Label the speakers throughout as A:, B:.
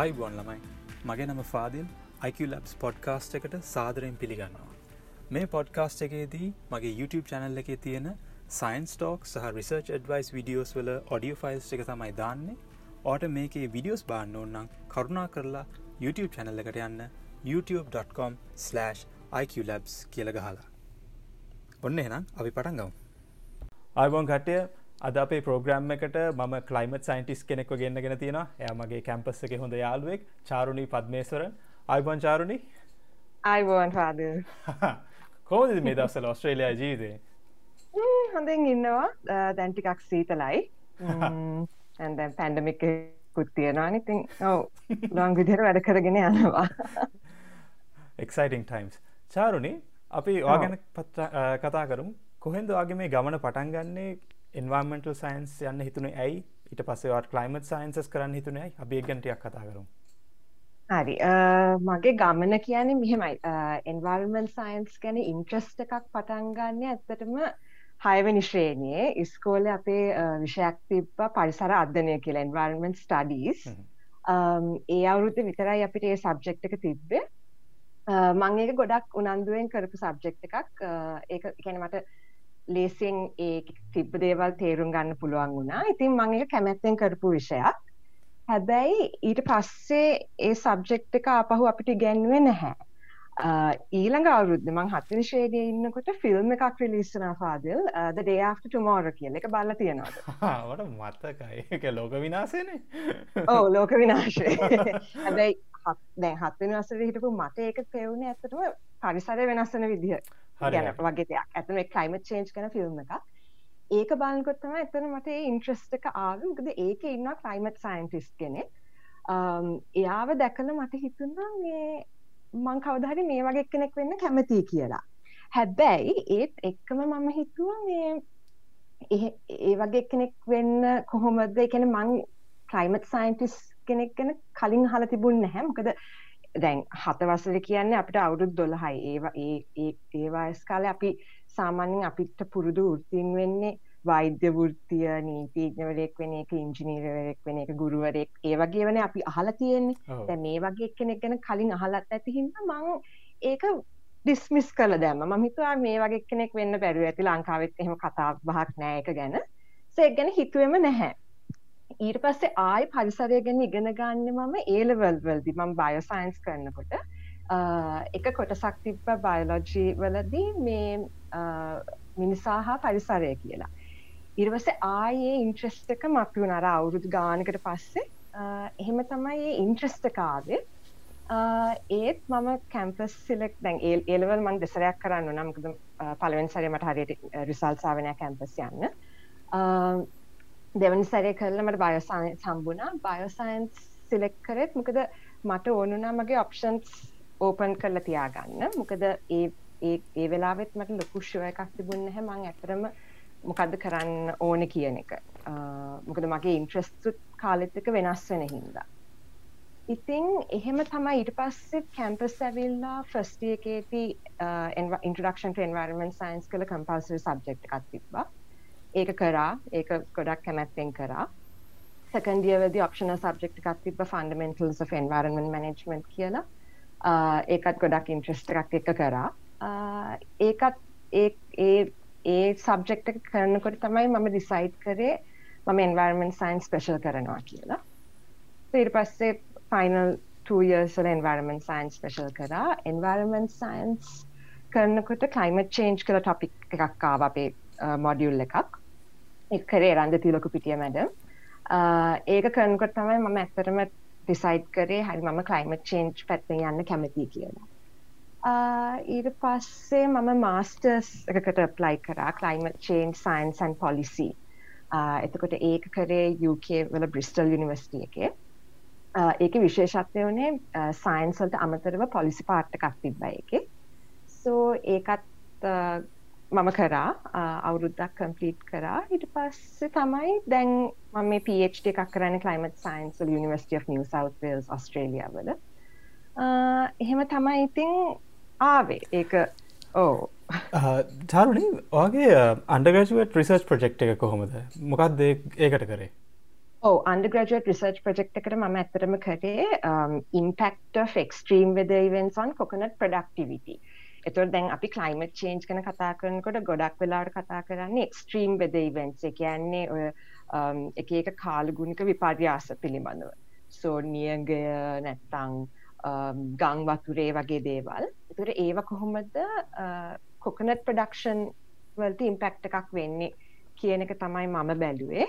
A: අයිබොන් ළමයි. මගේ නම ෆාදිල්. IQලබ්ස් පොඩ්කාස්ට් එකට සාදරයෙන් පිළිගන්නවා. මේ පොඩ්කාස්ට් එකේදී මගේ YouTube චැනල් එකේ තියෙන සයින්ස් ටෝක් සහ රිසර්ච් ඩවයිස් විඩියෝස් වල ඔඩියෝ ෆයිල්ස් එක තමයි දාන්නේ. ඕට මේකේ විඩියෝස් බාන්න ඕන්නම් කරුණා කරලා YouTube චැනල් එකට යන්න youtube.com/iqlabs කියල ගහලා. ඔන්න එනම් අපි පටන් ගවම්
B: අයිබොන් කටය අද අපේ ප්‍රෝග්‍රම් එකට මම කලයිමට සයින්ටිස් කෙනෙක්ව ගන්නගෙන තියෙන එයමගේ කැම්පස් එක හොඳ යාළුවෙක් චාරුණී පද්මේස්වර අයිබොන් චාරුණි.
C: අයිබෝන් පාද
B: කෝද මේ දස්සල ඔස්ට්‍රේලයා ජීවිතේ?
C: හොඳින් ඉන්නවා. දැන්ටිකක් සීතලයි. ඇන්දැන් පැන්ඩමික් කුත් තියෙනවා. ඉතින් ඔව ලොන් විදිර වැඩ කරගෙන යනවා.
B: එක්සයිටිං ටයිම්ස් චාරුණි අපි වාගැන කතා කරුම්. කොහෙන්ද වගේ මේ ගමන පටන් ගන්නේ එන්වාර්මෙන්ටල් සයින්ස් යන්න හිතුන ඇයි? ඊට පස්සේවට කලයිමට සයින්සස් කරන්න හිතුනයි අපි ගන්ටයක් කතා කරු
C: හරි. මගේ ගමන කියන්නේ මෙහෙමයි. එන්වල්මන් සයින්ස් ගැන ඉන්ට්‍රස්ට එකක් පටන් ගන්න ඇත්තටම හයවනි ශ්‍රේණයේ ඉස්කෝල අපේ විෂයක් තිබ්බ පරිසර අධ්‍යනය කියලා එන්වල්මන් ස්ටඩීස් ඒ අවුරුද්ධ විතරයි අපිට ඒ සබ්ජෙක්් එක තිබ්බේ. මං ඒක ගොඩක් උනන්දුවෙන් කරපු සබ්ජෙක්් එකක්. ඒ කැනමට ලේසියෙන් ඒ තිබ්බ දේවල් තේරුම් ගන්න පුළුවන් වුණා. ඉතින් මං එක කැමැත්තෙන් කරපු විෂයක්. හැබැයි ඊට පස්සේ ඒ සබ්ජෙක්් එක ආපහු අපිට ගැන්ුවේ නැහැ. ඊළඟ අවුරුද්ද මං හත්වනි ශ්‍රේණියේ ඉන්නකොට ෆිල්ම් එකක් රිලීස් වුණා Fadil the day after tomorrow කියලා. එක බලලා තියෙනවා
B: වට මතකයි. ඒක ලෝක විනාශයනේ
C: ඔව් ලෝක විනාශය හැබැයි දැන් හත්වෙනි වසරේ හිටපු මට ඒක පෙවුනේ ඇත්තටම පරිසරය වෙනස් වෙන විදිහ ගැන වගේ දෙයක්. ඇතම කලයිමට චේන්ජ් කන ෆිල්ම් එක ඒක බලකොත්තම එතන මට ඉන්ට්‍රස්ට එක ආවකද ඒක ඉන්න කලයිමට සයින්ටිස් කෙනෙ එයාව දැකල මට හිතුන්නා මේ මං කවදහරි මේ වගේ කෙනෙක් වෙන්න කැමති කියලා. හැබැයි ඒත් එක්කම මම හිතුව මේ ඒ වගේ කෙනෙක් වෙන්න කොහොමද? එකන මං කලයිමට සයින්ටිස් කෙනෙක් ගැන කලින් හල තිබුණ නැහැ. මොකද දැන් හතවසල කියන්නේ අපිට අවුරුදු දොළහයි. ඒ ඒ වයස් කාලේ අපි සාමාන්‍යයෙන් අපිට පුරුදු වෘත්තීන් වෙන්නේ වෛද්‍ය වෘත්තිය නීතිඥවරයෙක් වෙන එක ඉංජිනීරවරයෙක් වෙන එක ගුරුවරයෙක්. ඒ වගේවනේ අපි අහලා තියෙන්නේ. දැන් මේ වගේ කෙනෙක් ගැන කලින් අහලත් ඇති හින්දා මම ඒක ඩිස්මිස් කළ දැම්ම මම හිතුවා මේ වගේ කෙනෙක් වෙන්න බැරුව ඇති ලංකාවෙත් එහෙම කතා බහක් නෑ ඒක ගැන. ඒක ගැන හිතුවෙම නැහැ ඊට පස්සේ ආයි පරිසරය ගැන ඉගෙන ගන්න මම ඒලවල් වල්දි මම බයෝසයින්ස් කරනකොට එක කොටසක් තිබ්බ බයලොජී වලදී මේ මිනිසා හා පරිසරය කියලා. ඉරවස ආයේ ඉන්ට්‍රස්ටක මපි වුණර අවුරුදු ගානකට පස්සේ එහෙම තමයි ඒ ඉන්ට්‍රස්ටකාවේ ඒත් මම කැම්පස් සිලෙක් දැන් ඒ ඒලවල් මන් දෙසරයක් කරන්න නම්කද පලවෙන් සරමට හරියට රිසල්සාාවනය කැම්පස් යන්න. දෙවනි සැරය කරලමට බයෝසයින් සම්බුණා බයෝසයින්ස් සිලෙක් කරෙත් මොකද මට ඕනුනා මගේ ඔප්ෂන්ස් ඕපන් කරලා තියාගන්න. මොකද ඒ ඒ වෙලාවෙත් මට ලොකුෂ්ව එකක් තිබුන්න හැ මං ඇතරම මොකක්ද කරන්න ඕන කියන එක. මොකද මගේ ඉන්ට්‍රස්තුත් කාලෙත්තක වෙනස් වෙන හින්දා. ඉතිං එහෙම තමයි ඊට පස්සේ කැම්පස් ඇවිල්ලා ෆස්ටිය එකේති ඉන්ට්‍රඩක්ෂන් එන්වර්මන් සයින්ස් කළ කම්පල්සරි සබ්ජෙක්් එකක් තිබ්බා. ඒක කරා ඒක ගොඩක් කැමැත්තෙන් කරා. සකන්ඩියවද ඔප්ෂන සබ්ෙක්් එකක් තිබ ෆන්ඩමෙන්ටල්ස් of environment management කියලා. ඒකත් ගොඩක් ඉන්ට්‍රස්ට එකක් එක කරා. ඒකත් ඒ ඒ සබ්ෙක්් එක කරනකොට තමයි මම ඩිසයිඩ් කරේ මම එන්වර්මන් සයින් ස්පේශල් කරනවා කියලා. ඊට පස්සේ ෆයිනල් ටයර්සල එන්වර්මන් සයින් ස්පේශල් කරා. එන්වර්මන් සයින්ස් කරනකොට කලයිමට චේන්ජ් කළ ටොපික් එකක් ආව අපේ මොඩියුල් එකක්. කරේ රන්ද තිලොකු පිටිය මැඩම් ඒක කරනකොට තමයි මම ඇත්තරම ඩිසයිඩ් කරේ හරි මම කලයිමට චේන්ජ් පැත්තෙන් යන්න කැමති කියලා. ඊට පස්සේ මම මාස්ටර්ස් එකකට ප්ලයි කරා කලයිමට චේන්ජ් සයින්සන් පොලිසි එතකොට ඒක කරේ UK වල බ්‍රිස්ටල් යුනිවර්සිටිය එකේ. ඒක විශේෂත්වය වනේ සයින්සල්ට අමතරව පොලිසි පාට්ට එකක් තිබ්බ එක සෝ ඒකත් මම කරා අවුරුද්දක් කම්පලීට් කරා. හිට පස්සේ තමයි දැන් මම මේ PhD එකක් කරන්න කලයිමට science University of New South Wales Australia වල. එහෙම තමයි ඉතින් ආවේ. ඒක ඕ
B: චාරුණි වගේ අන්ඩගජුවට රිසර්ච් ප්‍රජෙක්් එක කොහොමද? මොකක්ද ඒකට කරේ?
C: ඕ අන්ඩග්‍රජුවට් රිසර්ච් ප්‍රජෙක්් එකට ම ඇතරම කරේ ඉම්පෙක්ට ක්ස්ට්‍රීම් වෙද ඉවෙන්සන් කොකනට ප්‍රඩක්ටිවිටි එතුර දැන් අපි කලයිමට චේන්ජ් කන කතා කරනකොට ගොඩක් වෙලාට කතා කරන්නේ එක්ස්ට්‍රීම් වෙද ඉවෙන්ස් කියන්නේ ඔය um, එක එක කාලගුණික විපර්යාස පිළිබඳව. සෝ නියගය නැත්තං um, ගං වතුරේ වගේ දේවල්. එතුර ඒව කොහොමද uh, කොකනට ප්‍රඩක්ෂන් වලට ඉම්පෙක්ට එකක් වෙන්නේ කියන එක තමයි මම බැලුවේ.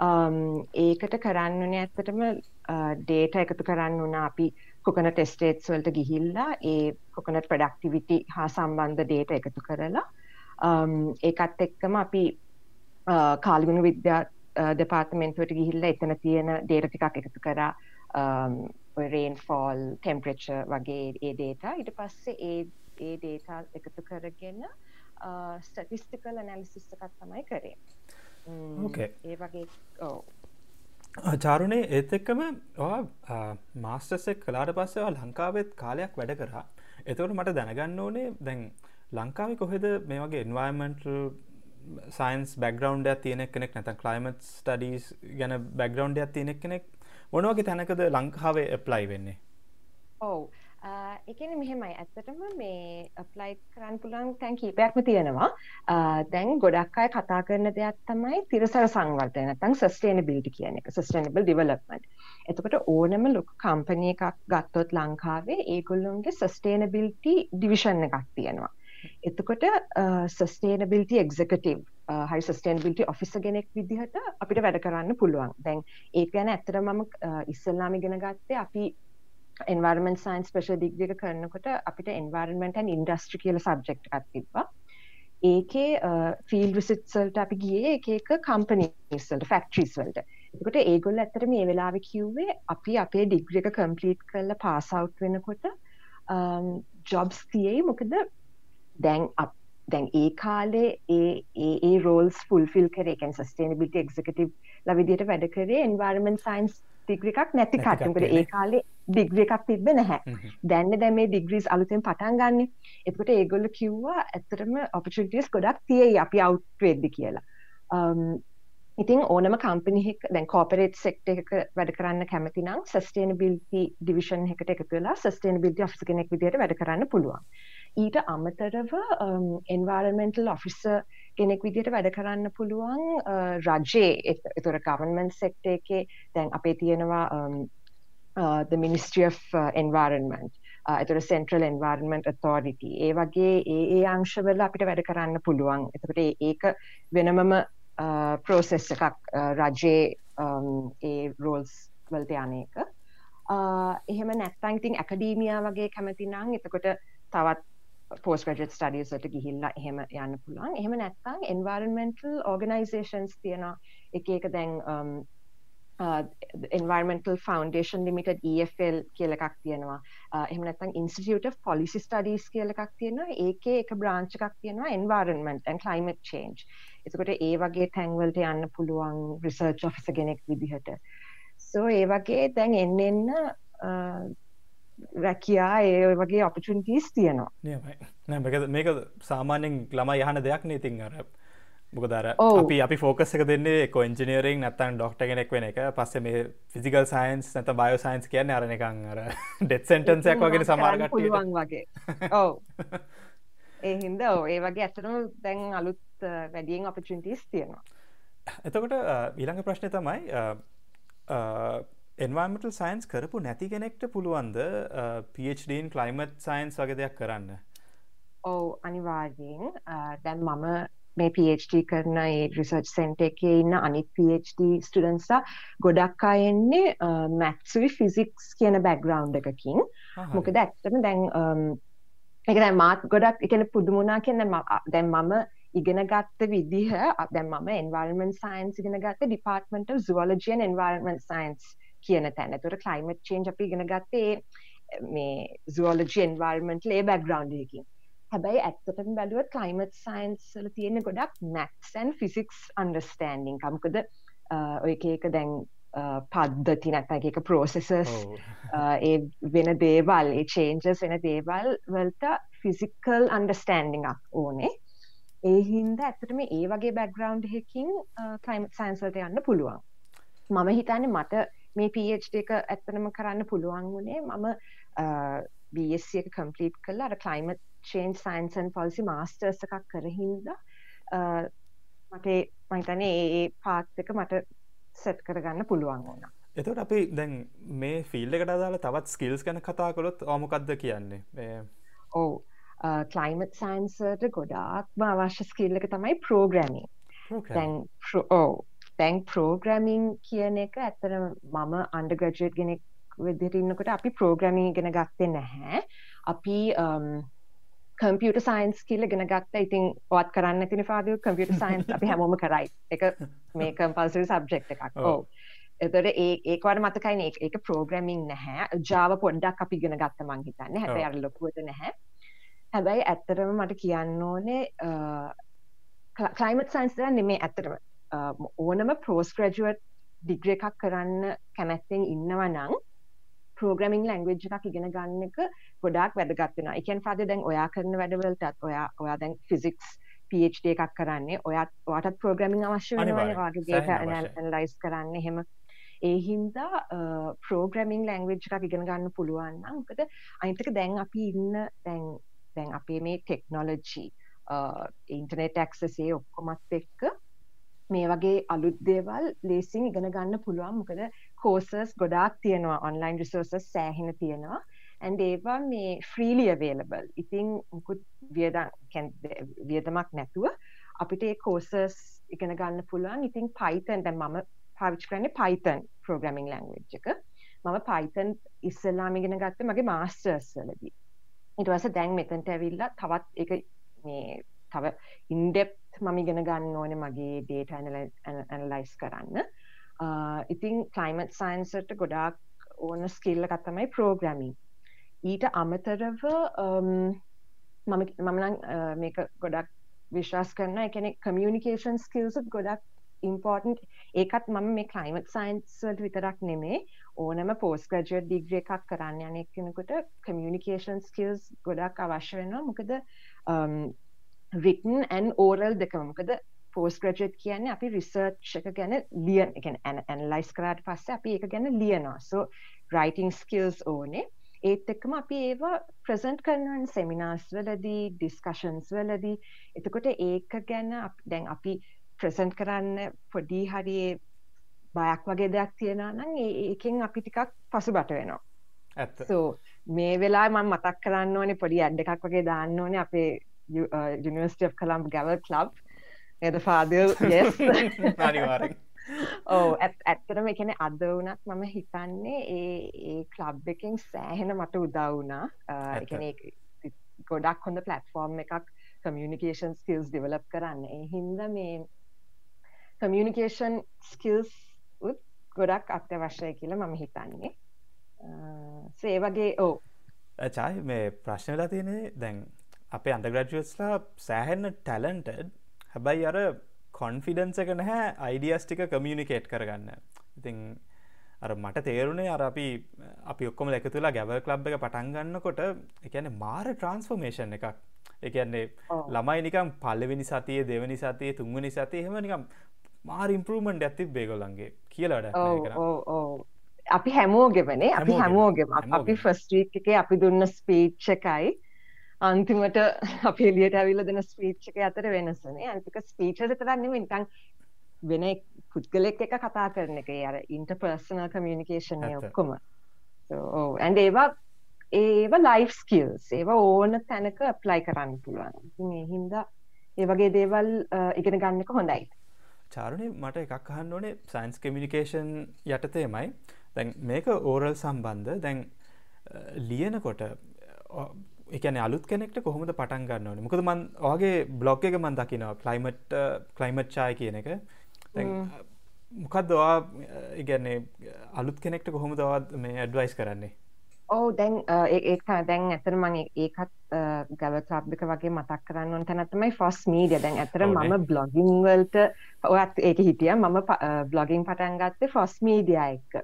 C: Um, ඒකට කරන්න ඇත්තටම uh, ඩේට එකතු කරන්න වුණ අපි කොකන ටෙස්ටේට්ස් වලට ගිහිල්ලා ඒ කොකනට ප්‍රඩක්ටිවිටි හා සම්බන්ධ ඩේට එකතු කරලා um, ඒකත් එක්කම අපි uh, කාලිගුණ විද්‍යා uh, දෙපාර්තමෙන්තුවට ගිහිල්ල එතන තියෙන ඩේට ටිකක් එකතු කරා. රේන් ෆෝල් ටෙම්පරේච වගේ ඒ ඩේට ඉට පස්සේ ඒ ඒ ඩේටා එකතු කරගෙන ස්ටටිස්ටිකල් ඇනලිසිස්සකත් තමයි කරේ.
B: ඕකේ
C: ඒ වගේ ඕ
B: චාරුණේ ඒත් එක්කම මාස්ටසෙක් කලාට පස්සවා ලංකාවෙත් කාලයක් වැඩ කරා. එතවට මට දැනගන්න ඕනේ දැන් ලංකාව කොහෙද මේ වගේ එන්වර්මන්ටල් සයින්ස් බැග්‍රවන්් තියෙන කෙනෙක් නැත කලයිමත් ස්ටඩීස් ගැන බැග්‍රවන්් තියෙනෙක් කෙනෙක් මොනවගේ තැනකද ලංකාවේ එප්ලයි වෙන්නේ?
C: ඔවු එකන මෙහෙමයි. ඇත්තටම මේ අප්ලයි කරන්න පුළන් තැන් කීපයක්ම තියෙනවා. දැන් ගොඩක් අය කතා කරන දෙයක් තමයි තිරසර සංවර්තය නැතන් සස්ටේන බිල්ටි කියන එක සස්ටනබල් ඩිවලප්මට එතකොට ඕනම ලොක කම්පනය එකක් ගත්තොත් ලංකාවේ ඒගොල්ලොන්ගේ සස්ටේනබිල්ටි ඩිවිෂන් එකක් තියෙනවා. එතකොට සස්ටේනබිල්ටි එක්කටව් හරි සස්ටේනබිල්ටි ඔෆිස ගෙනෙක් විදිහට අපිට වැඩ කරන්න පුළුවන්. දැන් ඒ ගැන ඇත්තර මම ඉස්සල්ලාමි ගෙන ගත්තේ අපි එන්වර්මන් සයින්ස් පේෂ දිග්්‍රික කරනකොට අපිට එන්වර්මෙන්ටන් ඉන්ඩස්ට්‍රි කියල සබ්ජෙක්් අත්තිබවා ඒකේ ෆිල් විසිට්සල්ට අපි ගිය එක කම්පනීස්වල්ට ෆක්ට්‍රීස් වලට එකට ඒගොල් ඇතර මේ වෙලාව කිව්වේ අපි අපේ ඩිග්‍රික කම්පලීට් කරල පාසවට් වෙනකොට ජොබ්ස් තියයි. මොකද දැන් අප දැන් ඒ කාලේ ඒ ඒ රෝල්ස් ෆුල්ෆිල් කරේකැන් සස්ටේනබිට එක්කටව ලවිදියට වැඩ කරේ එන්වර්මන් සයින්ස් ඩිග්‍රිකක් නැති කටකට ඒ කාලේ ඩිග්‍රිය එකක් තිබ නැහැ. දැන්න දැ මේ ඩිග්‍රීස් අලුතෙන් පටන් ගන්න. එතකට ඒගොල්ල කිව්වා ඇතරම ඔපිටිස් ගොඩක් තියයි අපි අවට්වෙද්දි කියලා. ඉතින් ඕනම කම්පනිහෙක් දැන් කෝපරේට් සෙක්ට එක වැඩ කරන්න කැමති නම් සස්ටේනබිල්ටි ඩිවිෂන් එකට එකතු වෙලා සස්ටේනබිල්ටි ඔෆිස කෙනෙක් විදියට වැඩ කරන්න පුළුවන් ඊට අමතරව um, එන්වාරමෙන්ටල් ඔෆිස කෙනෙක් විදිට වැඩ කරන්න පුළුවන් uh, රජයේ එතුර ගවන්මන් සෙක්ට එකේ. දැන් අපේ තියෙනවා um, uh, the Ministry of uh, Environment. එතුර සෙන්ට්‍රල් එන්වර්මන්ට් අතෝරිටි ඒ වගේ ඒ ඒ අංශවල අපිට වැඩ කරන්න පුළුවන්. එතකට ඒක වෙනමම uh, ප්‍රෝසෙස් එකක් රජයේ um, ඒ රෝල්ස් වලට යනක එහෙම නැත්තං ඉතින් ඇකඩීමියා වගේ කැමති නං එතකොට තවත් පෝස්ග්‍රජට් ස්ටඩියසට ගිහිල්ලා එහෙම යන්න පුළුවන්. එහෙම නැත්තං එන්වර්මෙන්ටල් ඕගනයිසේෂන්ස් තියෙන එක එක දැන් um, uh, environmental foundation limited EFL කියල එකක් තියෙනවා. Uh, එහම නැතන් institute of policy studies කියල එකක් තියෙනවා. ඒකේ එක බ්‍රාංච් එකක් තියෙනවා environment and climate change. එතකොට ඒ වගේ තැන්වලට යන්න පුළුවන් රිසර්ච් ඔෆිස ගෙනෙක් විදිහට. සෝ ඒ වගේ දැන් එන්න එන්න uh, රැකයා ඒ වගේ අපචුන්ටීස් තියෙනවා.
B: මේක සාමාන්‍යෙන් ළම යහන දෙයක් නීතින් අර මොකදර අපි අපි ෆෝකස් එක දෙන්නේ කො ඉංජිනීරින් නැත්තන් ඩොක්ට කෙනෙක් වෙන එක. පස්සේ මේ ෆිසිකල් සයින්ස් නැත බයෝ සයින්ස් කියන්න අරන එකන් අර ඩෙත් සෙන්ටන්සයක් වගෙන සමාරගට
C: වගේ ඔව. ඒ හින්ද ඒ වගේ ඇතනු දැන් අලුත් වැඩියෙන් අපචුන්ටීස් තියෙනවා.
B: එතකොට ඊළඟ ප්‍රශ්නය තමයි එන්වර්මටල් සයින්ස් කරපු නැති කෙනෙක්ට පුළුවන්ද පඩන් කලයිමට් සයින්ස් වගේ දෙයක් කරන්න?
C: ඔවු අනිවාර්යෙන්. දැන් මම මේ PhD කරන ඒ රිසර්ච් සෙන්ට එක ඉන්න අනිත් PhD ස්ටඩන්සා ගොඩක් අයෙන්නේ මැක්සුවි ෆිසික්ස් කියන බැග්‍රවන්් එකකින්. මොකද ඇත්තම දැන් එක දැ මාත් ගොඩක් එකන පුදුමුණනා කියන්න දැන් මම ඉගෙන ගත්ත විදිහ දැන් මම එන්වල්මන් සයින්ස් ඉගෙන ගත්ත ඩිපාර්ටමට සුවලජියන් එන්වල්මන් සයින්ස් කියන තැන. තුර කලයිමට් චේන්ජ් අපි ඉගෙන ගත්තේ මේ සුවලජි එන්වර්මන්ට් ලේ බැග්‍රවන්්කින් හැබැයි ඇත්තටම බැලුවත් කලයිමට් සයින්ස් වල තියෙන ගොඩක් මැක්සන් ෆිසික්ස් අන්ඩර්ස්ටන්ඩිං කම්කද ඔය එක දැන් පද්ධති නැත්ත එක ප්‍රෝසෙසස් ඒ වෙන දේවල් ඒ චේන්ජස් වෙන දේවල් වලට ෆිසිකල් අන්ඩර්ස්ටන්ඩිංක් ඕනේ. ඒ හින්ද ඇත්තටම ඒ වගේ බැග්‍රවන්් හකින් කලයිමට් සයින්ස්වලට යන්න පුළුවන්. මම හිතන්නේ මට මේ PhD එක ඇත්තනම කරන්න පුළුවන් වුණේ. මම BSc එක කම්පලීට් කළා. අර climate change science and policy masters එකක් කරහින්ද මට මම හිතන්නේ ඒ පාත් එක මට සෙට් කරගන්න පුළුවන් වුණා.
B: එතට අපි දැන් මේ ෆිල්ඩ එකට අදාලා තවත් ස්කිල්ස් ගැන කතා කොළොත් ඕමකක්ද කියන්නේ?
C: ඕ කලයිමට් සයින්සට ගොඩාක්ම අවශ්‍ය ස්කිල්ල එක තමයි ප්‍රෝග්‍රමින් දැන් ඕ තැන් ප්‍රෝග්‍රමින් කියන එක ඇත්තර මම අන්ඩග්‍රජට් ගෙනෙක් විදිරන්නකොට අපි ප්‍රෝග්‍රමින් ගෙන ගත්තේ නැහැ. අපි කම්පියට සයින්ස් කියල ගෙන ගත්ත. ඉතින් පොත් කරන්න තින පාද කම්පියට සයින්ස් අපි හැමෝම කරයි. එක මේ කම්පල්සරි සබ්ජෙක්් එකක්. ඕ එතට ඒ ඒකවට මතකයින ඒක ප්‍රෝග්‍රමින් නැහැ. ජාව පොඩ්ඩක් අපි ගෙන ගත්ත මං හිතන්න. හැබැයි අර ලොකුවට නැහැ. හැබැයි ඇත්තරම මට කියන්න ඕනේ කලයිමට සයින්ස් නෙමේ ඇත්තරම ඕනම පෝස් ග්‍රජුවට් ඩිග්‍ර එකක් කරන්න කැමැත්තෙන් ඉන්නවා නං ප්‍රෝග්‍රමින් ලැංගවේජ් එකක් ඉගෙන ගන්න එක ගොඩක් වැදගත්වෙන එකන් පාද දැන් ඔයා කරන වැඩවලටත් ඔයා ඔයා දැන් ෆිසික්ස් PhD එකක් කරන්නේ ඔයත් ඔයාටත් ප්‍රෝග්‍රමින් අවශ්‍ය වගේ ඇනලයිස් කරන්න. එහෙම. ඒ හින්දා ප්‍රෝග්‍රමින් ලැංගවේජ් එකක් ඉගෙන ගන්න පුළුවන් මොකද අනිතක දැන් අපි ඉන්න දැන් දැන් අපේ මේ ටෙක්නොලොජි ඉන්ටර්නෙට් ඇක්සසේ ඔක්කොමත් එක්ක මේ වගේ අලුත් දේවල් ලේසින් ඉගෙන ගන්න පුළුවන්. මොකද කෝසස් ගොඩාක් තියෙනවා ඔන්ලයින් රිසෝසස් සෑහෙන තියෙනවා. ඇන්ඩ ඒවා මේ ෆ්‍රීලි අවේලබල් ඉතිං මුකුත් වියදන් වියදමක් නැතුව අපිට ඒ කෝසස් ඉගෙන ගන්න පුළුවන්. ඉතින් පයිතන් දැ මම පාවිච් කරන්නේ පයිතන් ප්‍රෝග්‍රමිං ලංවෙජ් එක. මම පයිතන් ඉස්සල්ලාම ඉගෙන ගත්ත මගේ මාස්ටර්ස් වලදී. ඉටවස දැන් මෙතන්ට ඇවිල්ලා තවත් එක මේ තව ඉන්ඩෙප් මම ඉගෙන ගන්න ඕන මගේ ඩේට ඇනලයිස් කරන්න. ඉතිං කලයිමට් සයින්සට ගොඩාක් ඕන ස්කිල්ල කත්තමයි ප්‍රෝග්‍රමින් ඊට අමතරව මමනං මේක ගොඩක් විශ්වාස් කරන එකන කමියනිකේෂන් ස්කිල්සත් ගොඩක් ඉම්පෝර්ටන්ට් ඒකත් මම මේ කලයිමට් සයින්ස්වලට විතරක් නෙමේ ඕනම පෝස් ග්‍රජුවට් ඩිග්‍රිය එකක් කරන්න යන කෙනකොට කමියනිකේෂන් ස්කිල්ස් ගොඩක් අවශ්‍ය වෙනවා. මොකද රිටන් ඇන් ඕරල් දෙකමකද පෝස් ග්‍රජට් කියන්න අපි රිසර්ච් එක ගැන ලියන් එක ඇන්ලයිස් කරාට පස්ස අපි එක ගැන ලියනවා. සෝ රයිටිං ස්කිල්ස් ඕනේ. ඒත් එක්කම අපි ඒවා ප්‍රසන්ට් කරනවන් සෙමිනාස් වලදී ඩිස්කශන්ස් වලදී. එතකොට ඒක ගැන දැන් අපි ප්‍රසන්ට් කරන්න පොඩි හරියේ බයක් වගේ දෙයක් තියෙනවා නම් ඒකෙන් අපි ටිකක් පසු බට වෙනවා සෝ මේ වෙලා මම මතක් කරන්න ඕනේ පොඩි ඇඩ් එකක් වගේ දාන්න ඕනේ අපේ uh, University of Colombo Gavel Club. එද ෆාදල් ඕ ඇත්තරම එකන අද වනත් මම හිතන්නේ ඒ ඒ කලබ් එකින් සෑහෙන මට උදවුනා එකන ගොඩක් හොඳ පලටෆෝර්ම් එකක් කමියනිකේෂන් ස්කිල්ස් ඩිවලප් කරන්න. ඒ හින්ද මේ කමියනිකේෂන් ස්කිල්ස් උත් ගොඩක් අත්‍යවශ්‍යය කියලා මම හිතන්නේ. සේ වගේ ඕ
B: චායි මේ ප්‍රශ්නලා තියෙනේ දැන් අපේ අන්ඩග්‍රජුවස්ලා සෑහෙන්න ටැලන්ටඩ් හැබැයි අර කොන්ෆිඩන්ස එක නැහැ අයිඩියස් ටික කමියනිකේට් කරගන්න. ඉතිං අර මට තේරුණේ අර අපි අපි ඔක්කොම එක තුලා ගැව ලබ් එක පටන්ගන්නකොට එකන මාර ට්‍රන්ස්ෆෝර්මේෂන් එකක්. එකන්නේ ළමයි නිකම් පල්ලවෙනි සතිය දෙවනි සතිය තුන්වනි සතිය හෙම නිකම් මාර ඉම්පරමන්ට් ඇති බේගොලන්ගේ කියලට
C: අපි හැමෝගෙවනේ අපි හැමෝගෙම. අපි ෆස්ට්‍රීක් එක අපි දුන්න ස්පීච්ච එකයි අන්තිමට අපි එලියට ඇවිල්ල දෙන ස්පීච්ක අතර වෙනසනේ අනික ස්පීච තරන්නම නිකං වෙන පුද්ගලෙක් එක කතා කරන එක. අර ඉන්ටර්පර්සනල් කමියනිකේෂන් ඔක්කොම. ඇන්ඩ ඒවා ඒව ලයිෆ් ස්කිල්ස් ඒවා ඕන තැනක ප්ලයි කරන්න පුළුවන්. ඒ හින්දා ඒ වගේ දේවල් ඉගෙන ගන්නක හොඳයි.
B: චාරුණය මට එකක් අහන්න ඕනේ. සයින්ස් කමියනිකේෂන් යටතේමයි. දැන් මේක ඕරල් සම්බන්ධ. දැන් ලියනකොට එකන අලුත් කෙනෙක්ට කොහොමද පටන් ගන්න ඕන? මොකද මන් වගේ බ්ලොග් එක මන් දකිනවා. කලයිමට් කලයිමට් චාය කියන එක. මොකක්ද දවා ඉගැන්නේ අලුත් කෙනෙක්ට කොහොම දවත් මේ ඇඩ්වයිස් කරන්නේ?
C: ඕ දැන් ඒක දැන් ඇතර මං ඒකත් ගව ලාබ්ික වගේ මතක් කරන්න තැනත්තමයි ෆොස් මීඩිය දැන් ඇතර මම බ්ලොගිං වල්ට ඔයත් ඒක හිටිය. මම බ්ලොගින් පටන් ගත්තේ ෆොස් මීඩිය එක්ක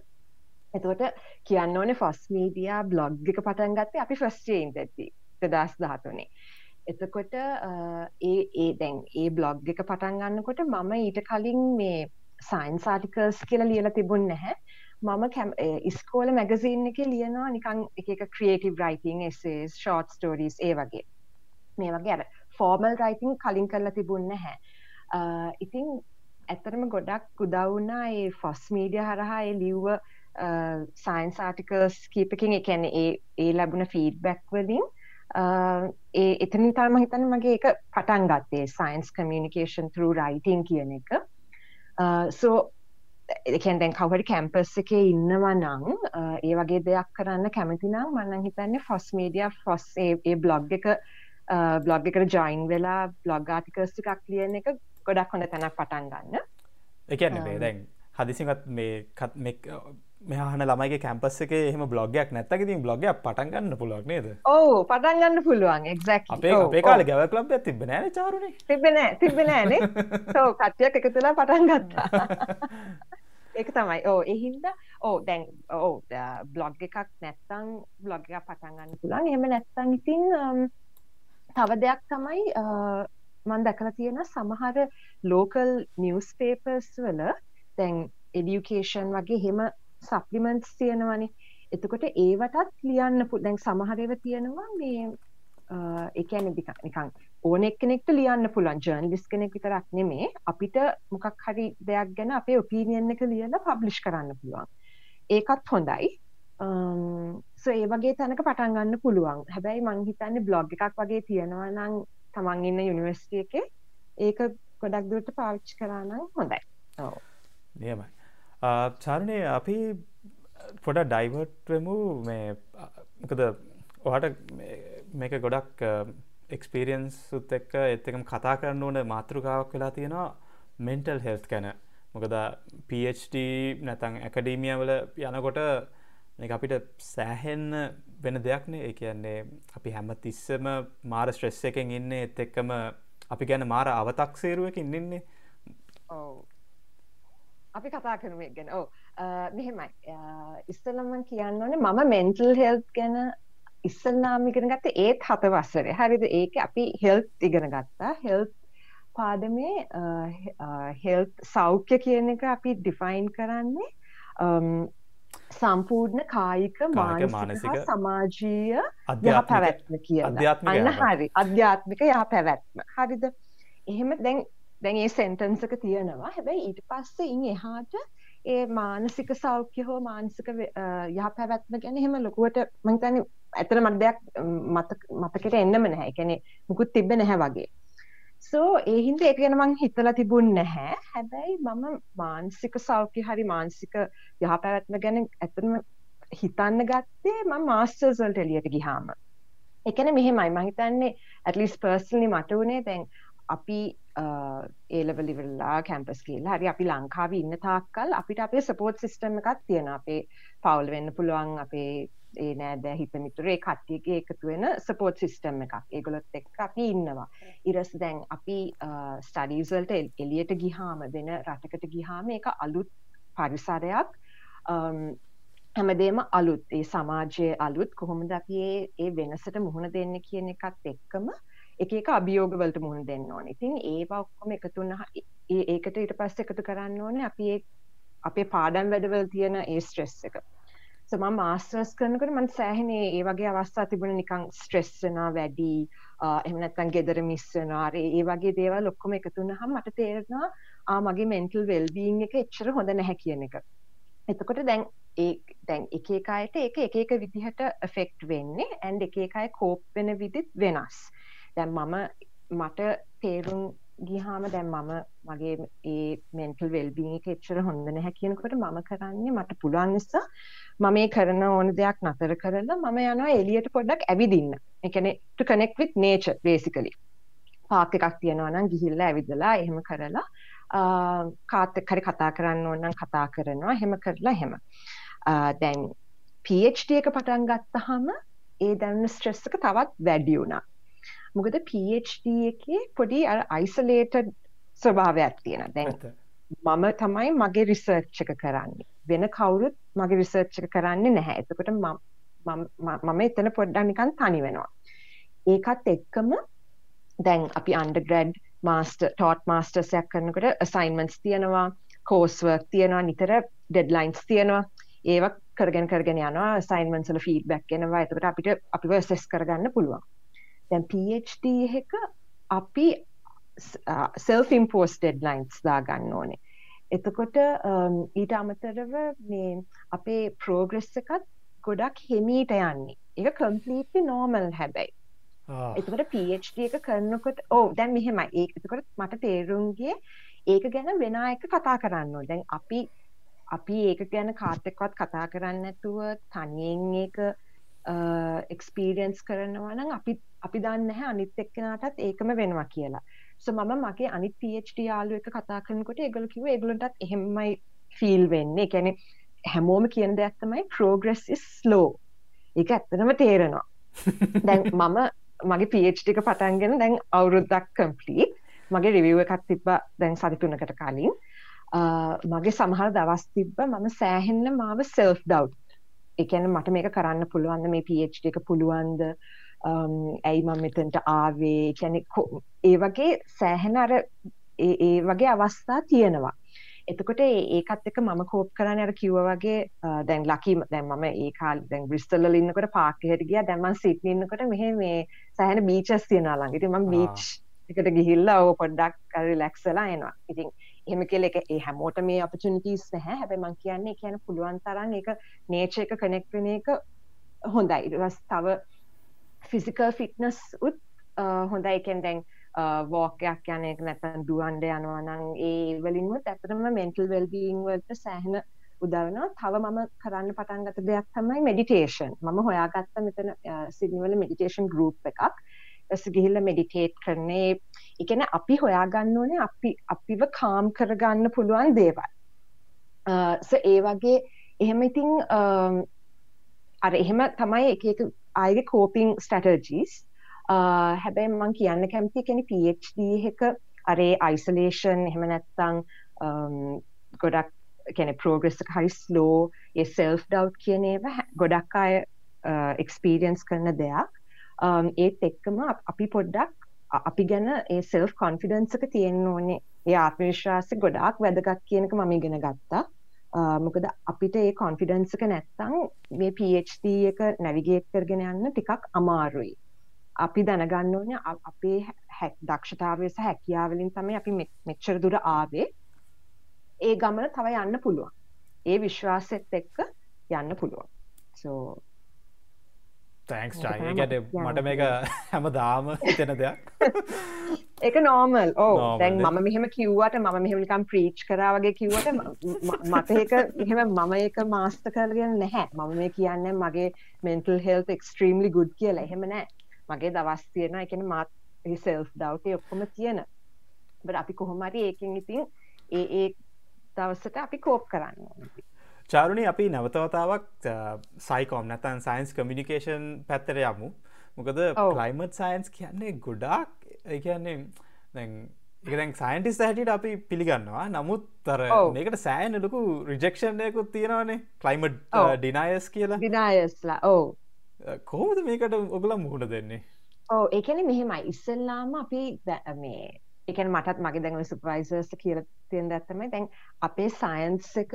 C: එතකොට කියන්න ඕනේ ෆොස් මීඩියා බ්ලොග් එක පටන් ගත්තේ අපි ෆස්ටේන් ඇති දෙදස් දහතුනේ එතකොට ඒ ඒ දැන් ඒ බ්ලොග් එක පටන් ගන්නකොට මම ඊට කලින් මේ සයින්ස් ආටිකල්ස් කියලා ලියලා තිබුණ නැහැ. මම කැම් ඉස්කෝල මැගසින් එක ලියනවා නිකං එක ක්‍රියේටව රයිතිං එසේ ෂෝට් ස්ටෝරීස් ඒ වගේ. මේ වගේ අර ෆෝර්මල් රයිතිං කලින් කරලා තිබුන්න හැ ඉතින් ඇතරම ගොඩක් උදවුනා ඒ ෆොස් මීඩිය හරහා ඒ ලිව්ව සයින්ස් ආටිකල්ස් කීපකින් එකැන ඒ ලැබුණ ෆීඩ්බැක් වලින් ඒ එතනින් තාම හිතන මගේ එක පටන් ගත්තේ සයින්ස් කමියනිකේෂන් තරූ රයිටිං කියන එක. සෝ එකන් දැන් කවහට කැම්පස් එකේ ඉන්නවා නං ඒ වගේ දෙයක් කරන්න කැමතිනම් මන්නන් හිතන්නේ ෆොස් මීඩිය ෆොස් ඒ බ්ලොග් එක බ්ලොග් එකට ජොයින් වෙලා බ්ලොග් ආටිකස්ටි එකක් ලියන එක ගොඩක් හොඳ තැනක් පටන් ගන්න.
B: එකන්න දැන් හදිසිත් මේ මෙහන ළමයිගේ කැම්පස් එක එහම බ්ලොගයක් නැත්තක. තින් බ්ලොගයක් පටන් ගන්න පුළුවක් නේද?
C: ඕ පටන් ගන්න පුළුවන්. එක්ක්
B: අපේ අපේ කාල ගැව ලබ් තිබ නෑන චාරුණ
C: තිබෙන තිබෙනෑනේ සෝ කට්ටියක් එක තුලා පටන් ගත්තා. ඒක තමයි. ඕ එහින්ද ඕ දැන් ඕ බ්ලොග් එකක් නැත්තං බ්ලොග් එක පටන්ගන්න පුළන් එහෙම නැත්තං ඉතින් තව දෙයක් තමයි මන් දැකලා තියෙන සමහර ලෝකල් නිවස් පේපර්ස් වල දැන් එඩියුකේෂන් වගේ හෙම සප්ලිමන්ට්ස් තියෙනවනේ. එතකොට ඒවටත් ලියන්න පු දැන් සමහරව තියෙනවා මේ එකන නිකං ඕන එක්කෙනෙක්ට ලියන්න පුළන් ජර්නලිස් කෙනෙක් විතරක් නෙමේ. අපිට මොකක් හරි දෙයක් ගැන අපේ ඔපීනියන් එක ලියන්න පබ්ලිෂ් කරන්න පුළුවන්. ඒකත් හොඳයි. සෝ ඒ වගේ තැනක පටන්ගන්න පුළුවන්. හැබැයි මංහිතන්නේ බ්ලොග් එකක් වගේ තියෙනවා නම් තමන් ඉන්න යුනිවර්සිටිය එක ඒක ගොඩක් දුරට පාවිච්චි කරනම් හොඳයි.
B: නියමයි. චාරණය අපි පොඩ ඩයිවර්ට්වමු මේ මොකද ඔහට මේක ගොඩක් එක්ස්පිරියන්ස් සුත් එක්ක එත්තකම් කතා කරන්න ඕන මාතෘකාවක් වෙලා තියෙනවා මෙන්ටල් හෙල්ත් කැන මොකද PhD නැතං ඇකඩීමියවල යනකොට අපිට සෑහෙන්න වෙන දෙයක්නේ ඒ කියන්නේ අපි හැම තිස්සම මාර ස්ට්‍රෙස් එකෙන් ඉන්න එත් එක්කම අපි ගැන මාර අවතක්සේරුවකින් ඉන්නේ.
C: අපි කතා කරම ගැන. ඕ මෙහෙමයි. ඉස්සලමන් කියන්න ඕනේ මම මෙන්ටල් හෙල්් ගැන ඉස්සල්නාම ඉගෙන ගත්ත ඒත් හත වස්සරේ හරිද? ඒක අපි හෙල්ත් ඉගෙන ගත්තා. හෙල්ත් පාදමේ හෙල් සෞඛ්‍ය කියන එක අපි ඩිෆයින් කරන්නේ සම්පූර්ණ කායික මානසික සමාජීය යහ පැවැත්ම කියන අන්න හරි. අධ්‍යාත්මික යහ පැවැත්ම. හරිද? එහෙම දැන් දැන් ඒ සෙන්ටන්සක තියෙනවා හැබැයි ඊට පස්සේ ඉන් එහාට ඒ මානසික සෞඛ්‍ය හෝ මානසික යහ පැවැත්ම ගැන එහෙම ලොකුවට මම හිතන්නේ ඇත්තට මට දෙයක් මතකෙට එන්නම නැහැ. ඒ කියන්නේ මුකුත් තිබ්බ නැහැ වගේ. සෝ ඒ හින්දා ඒක ගැන මං හිතලා තිබුණ නැහැ. හැබැයි මම මානසික සෞඛ්‍ය හරි මානසික යහ පැවැත්ම ගැන ඇත්තටම හිතන්න ගත්තේ මම මාස්ටර්ස් වලට එළියට ගියාම. ඒ කියන්නේ මෙහෙමයි මං හිතන්නේ at least personally මට උනේ දැන් අපි ඒලවල ඉවරලා කැම්පස් කියලා හරි අපි ලංකාව ඉන්න තාක්කල් අපිට අපේ සපෝට් සිස්ටම් එකක් තියෙන අපේ පවුල් වෙන්න පුළුවන් අපේ ඒ නෑදෑ හිත මිතුරේ කට්ටියගේ එකතු වෙන සපෝට් සිස්ටම් එකක්. ඒගොලොත් එක්ක අපි ඉන්නවා. ඉරස් දැන් අපි ස්ටඩීසල්ට එලියට ගිහාම වෙන රටකට ගිහාම එක අලුත් පරිසරයක්. හැමදේම අලුත්. ඒ සමාජයේ අලුත්. කොහොමද අපි ඒ වෙනසට මුහුණ දෙන්න කියන එකත් එක්කම එක එක අභියෝගවලට මුහුණ දෙන්න ඕනේ. ඉතින් ඒවා ඔක්කොම එකතු වුණා ඒකට ඊට පස්සේ එකතු කරන්න ඕනේ අපි ඒ අපේ පාඩම් වැඩවල තියෙන ඒ ස්ට්‍රෙස් එක. සෝ මම මාස්ටර්ස් කරනකොට මම සෑහෙන ඒ වගේ අවස්ථා තිබුණා නිකන් ස්ට්‍රෙස් වෙනවා වැඩි එහෙම නැත්නම් ගෙදර මිස් වෙනවා ඒ වගේ දේවල් ඔක්කොම එකතු වුණාම මට තේරෙනවා ආ මගේ මෙන්ටල් වෙල් බීಯಿಂగ్ එක එච්චර හොඳ නැහැ කියන එක. එතකොට දැන් ඒ දැන් එක එක අයට ඒක එක එක විදිහට එෆෙක්ට් වෙන්නේ ඇන්ඩ් එක එක අය කෝප් වෙන විදිහත් වෙනස්. දැන් මම මට තේරුම් ගිහාම දැන් මම මගේ ඒ මෙන්ටල් වෙල්බීන් එක එච්චර හොඳ නැහැ කියනකොට මම කරන්නේ මට පුළුවන් නිසා මම මේ කරන ඕන දෙයක් නතර කරලා මම යනවා එළියට පොඩ්ඩක් ඇවිදින්න. ඒ කියන්නේ to connect with nature basically. Park එකක් තියෙනවා නම් ගිහිල්ලා ඇවිදලා එහෙම කරලා කාත් එක්ක හරි කතා කරන්න ඕන නම් කතා කරනවා එහෙම කරලා එහෙම. දැන් PhD එක පටන් ගත්තාම ඒ දැනුන ස්ට්‍රෙස් එක තවත් වැඩි වුණා. මොකද PhD එකේ පොඩි අර අයිසොලේටඩ් ස්වභාවයක් තියෙන දැන් මම තමයි මගේ රිසර්ච් එක කරන්නේ. වෙන කවුරුත් මගේ රිසර්ච් එක කරන්නේ නැහැ. එතකොට මම එතන පොඩ්ඩක් නිකන් තනි වෙනවා. ඒකත් එක්කම දැන් අපි අන්ඩර්ග්‍රැඩ් මාස්ටර් ටෝට් මාස්ටර්ස් එකක් කරනකොට අසයින්මන්ට්ස් තියෙනවා කෝස්වර්ක් තියෙනවා නිතර ඩෙඩ්ලයින්ස් තියෙනවා. ඒව කරගෙන කරගෙන යනවා සයින්මන්සල ෆීඩ්බැක් එනවා. එතකට අපිට අපිව සෙස් කරගන්න පුළුවන් දැන් PhD එක අපි සෙල්ෆ ඉම්පෝස් ඩෙඩ්ලයින්ස් දා ගන්න ඕනේ. එතකොට ඊට අමතරව මේ අපේ ප්‍රෝග්‍රෙස් එකත් ගොඩක් හෙමීට යන්නේ. එක කම්පලීටි නෝමල් හැබැයි. එතකට PhD එක කරනකොට ඕ දැන් මෙහෙමයි. ඒ එතකොට මට තේරුම්ගේ ඒක ගැන වෙන එක කතා කරන්න දැන් අපි අපි ඒක ගැන කාතෙක්වත් කතා කරන්න ඇතුව තනියෙන් ඒක එක්ස්පීරියන්ස් කරනවා නම් අපි අපි දන්න හැ අනිත් එක්කෙනටත් ඒකම වෙනවා කියලා සො මම මගේ අනිත් PhD යාලු එක කතා කරනකොට ඒගොල්ලෝ කිව්වා ඒගොල්ලන්ටත් එහෙමයි ෆීල් වෙන්නේ. කියන්නේ හැමෝම කියන දෙයක් තමයි is slow. ඒක ඇත්තටම තේරෙනවා. දැන් මම මගේ එක පටන්ගෙන දැන් අවුරුද්දක් complete. මගේ review එකක් තිබ්බා දැන් සති තුනකට කලින්. මගේ සමහර දවස් තිබ්බ මම සෑහෙන්න මාව self doubt. කියන්නේ මට මේක කරන්න පුළුවන්ද මේ PhD එක පුළුවන්ද ඇයි මම මෙතනට ආවේ කියන්නේ ඒ වගේ සෑහෙන අර ඒ වගේ අවස්ථා තියෙනවා. එතකොට ඒකත් එක්ක මම කෝප් කරන්නේ අර කිව්වා වගේ දැන් ලකි දැන් මම ඒ කාලේ දැන් බ්‍රිස්ටල් ඉන්නකොට පාක් එකට ගියා දැන් මම සිඩ්නි ඉන්නකොට මෙහෙ මේ සෑහෙන බීචස් තියෙනවා ළඟ. ඉතින් මම බීච් එකට ගිහිල්ලා ඕක පොඩ්ඩක් රිලැක්ස් වෙලා එනවා. ඉතින් එහෙම කියලා එක ඒ හැමෝට මේ ඔපචුනිටිස් නැහැ. හැබැයි මම කියන්නේ ඒ කියන්නේ පුළුවන් තරම් ඒක නේචර් එක කනෙක්ට් වෙන එක හොඳයි. ඊට පස්සේ තව ෆිසිකල් ෆිට්නස් උත් හොඳයි එකෙන් දැන් වෝකයක් යන එක නැත්තම් දුවන්ඩ යනවා නම් ඒ වලින්වත් ඇත්තටම මෙන්ටල් වෙල්බීಯಿಂగ్ වලට සෑහෙන උදවනවා තව මම කරන්න පටන් ගත දෙයක් තමයි මෙඩිටේෂන් මම හොයාගත්ත මෙතන සිඩ්නි වල මෙඩිටේෂන් ගෲප් එකක් ඊට ගිහිල්ලා මෙඩිටේට් කරන්නේ ඒ කියන්නේ අපි හොයාගන්න ඕනේ අපි අපිව කාම් කරගන්න පුළුවන් දේවල්. සෝ ඒ වගේ එහෙම ඉතින් අර එහෙම තමයි එක එක අයගේ කෝපිං ස්ටටර්ජීස් හැබැයි මං කියන්න කැමති කෙන PhD එක අරේ අයිසලේෂන් එහෙම නැත්තං ගොඩක් කැන පෝග්‍රෙස් හරි ස්ලෝ ඒ සෙල්ෆ් ඩව් කියන ඒව ගොඩක් අය එක්ස්පීරියන්ස් කරන දෙයක්. ඒත් එක්කම අපි පොඩ්ඩක් අපි ගැන ඒ සෙල්ෆ් කොන්ෆිඩන්සක තියෙන්න ඕනේ ඒ ආත්මවිශ්වාස ගොඩක් වැදගත් කියනක මම ඉගෙන ගත්තා මොකද අපිට ඒ කොන්ෆිඩන්ස් එක නැත්තම් මේ PhD එක නැවිගේට් කරගෙන යන්න ටිකක් අමාරුයි. අපි දැනගන්න ඕනේ අපේ දක්ෂතාවය සහ හැකියාව වලින් තමයි අපි මෙච්චර දුර ආවේ. ඒ ගමන තව යන්න පුළුවන්. ඒ විශ්වාසෙත් එක්ක යන්න පුළුවන්. so
B: තැන්ක්ස් ටයිගට මට මේක හැම දාම තෙන දෙයක්.
C: එක නෝමල් ඕ දැන් මම මෙහෙම කිව්වට මම මෙහෙමනිකම් ප්‍රීච් කරාවගේ කිව්වට මට ඒක එහෙම මම ඒක මාස්ත කරගෙන නැහැ. මම මේ කියන්න මගේ මෙන්ටල් හෙල් එක්ස්ට්‍රීම්ලි ගුඩ් කියලා. එහෙම නෑ. මගේ දවස් තියෙන එකන මාත් සෙල්ස් දවටේ ඔක්කොම තියෙන. බට අපි කොහොමරි ඒකින් ඉතින් ඒ ඒ දවසට අපි කෝප් කරන්න
B: චාරුණි අපි නැවතවතාවක් සයිකෝම් නැතන් සයින්ස් කමිනිිකේෂන් පැත්තර යමු. මොකද ලයිමත් සයින්ස් කියන්නේ ගොඩාක් දැන් එකදැන් සයින්ටිස් හැටියට අපි පිළිගන්නවා. නමුත් තර මේකට සෑන ලොකු රිජෙක්ෂණයකුත් තියෙනවානේ. කලයිමට් ඩිනායස් කියලා.
C: ඩිනායස්ලා ඕ
B: කෝමද මේකට ඔගල මුහුණ දෙන්නේ?
C: ඕ ඒකන මෙහෙමයි. ඉස්සල්ලාම අපි මේ එකන මටත් මගේ දැඟල සුපයිසර්ස් කියල තියෙන ඇත්තමයි දැන් අපේ සයින්ස් එක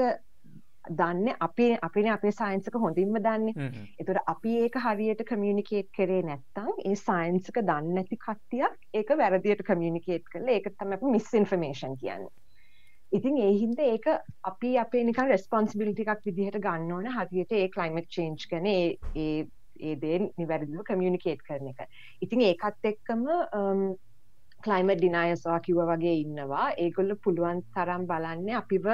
C: දන්න අපි අපින අපේ සයින්සක හොඳින්ම දන්නේ. එතුට අපි ඒක හරියට කමියනිකේට් කරේ නැත්තං ඒ සයින්සක දන්න ඇති කට්ටියක් ඒක වැරදියට කමියනිකේට් කළ ඒක තම මිස් ඉන්ෆර්මේෂන් කියන්න. ඉතින් ඒහින්ද ඒක අපි අපේ නිකන් රෙස්පොන්සිබිලිටි එකක් විදිහට ගන්න ඕන හරියට ඒ කලයිමට් චේන්ජ් කන ඒ ඒ දේ නිවැරදිව කමියනිකේට් කරන එක. ඉතින් ඒකත් එක්කම කලයිමට ඩිනායස්වා කිව්ව වගේ ඉන්නවා. ඒගොල්ල පුළුවන් තරම් බලන්න අපිව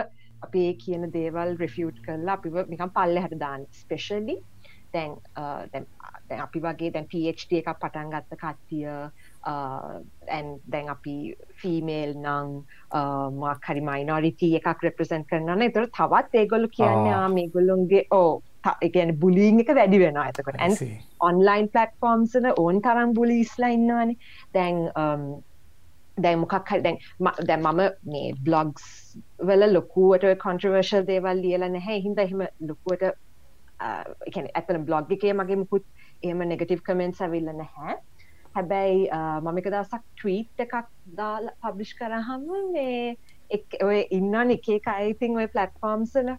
C: අපේ කියන දේවල් රිෆියට් කරලා අපිව නිකම් පල්ල හට දාන්න. ස්පෙශලි දැන් අපි වගේ දැන් PhD එකක් පටන් ගත්ත කට්ටිය දැන් අපි ෆීමේල් නං මක් හරි මයිනොරිටි එකක් රෙප්‍රසන්් කරන්න එතර තවත් ඒගොල්ලු කියන්න මේගොල්ලුන්ගේ ඕ එකන බුලිං එක වැඩි වෙන ඇතකට ඇන් ඔන්ලයින් පලට්ෆෝම්සන ඕන් තරම් බුලිස්ලා ඉන්නවානේ. දැන් දැන් මොකක් හරි දැන් දැන් මම මේ බ්ලොග්ස් වල ලොකුවට කොන්ට්‍රවර්ෂල් දේවල් ලියලා නැහැ. හින්දා එහෙම ලොකුවට ඒ කියන්නේ ඇත්තටම බ්ලොග් එකේ මගේ මුකුත් එහෙම නෙගටිව් කමෙන්ට්ස් ඇවිල්ලා නැහැ. හැබැයි මම එක දවසක් ට්වීට් එකක් දාලා පබ්ලිෂ් කරාම මේ ඔය ඉන්නන් එක අයිතින් ඔය පලට්ෆෝම්සල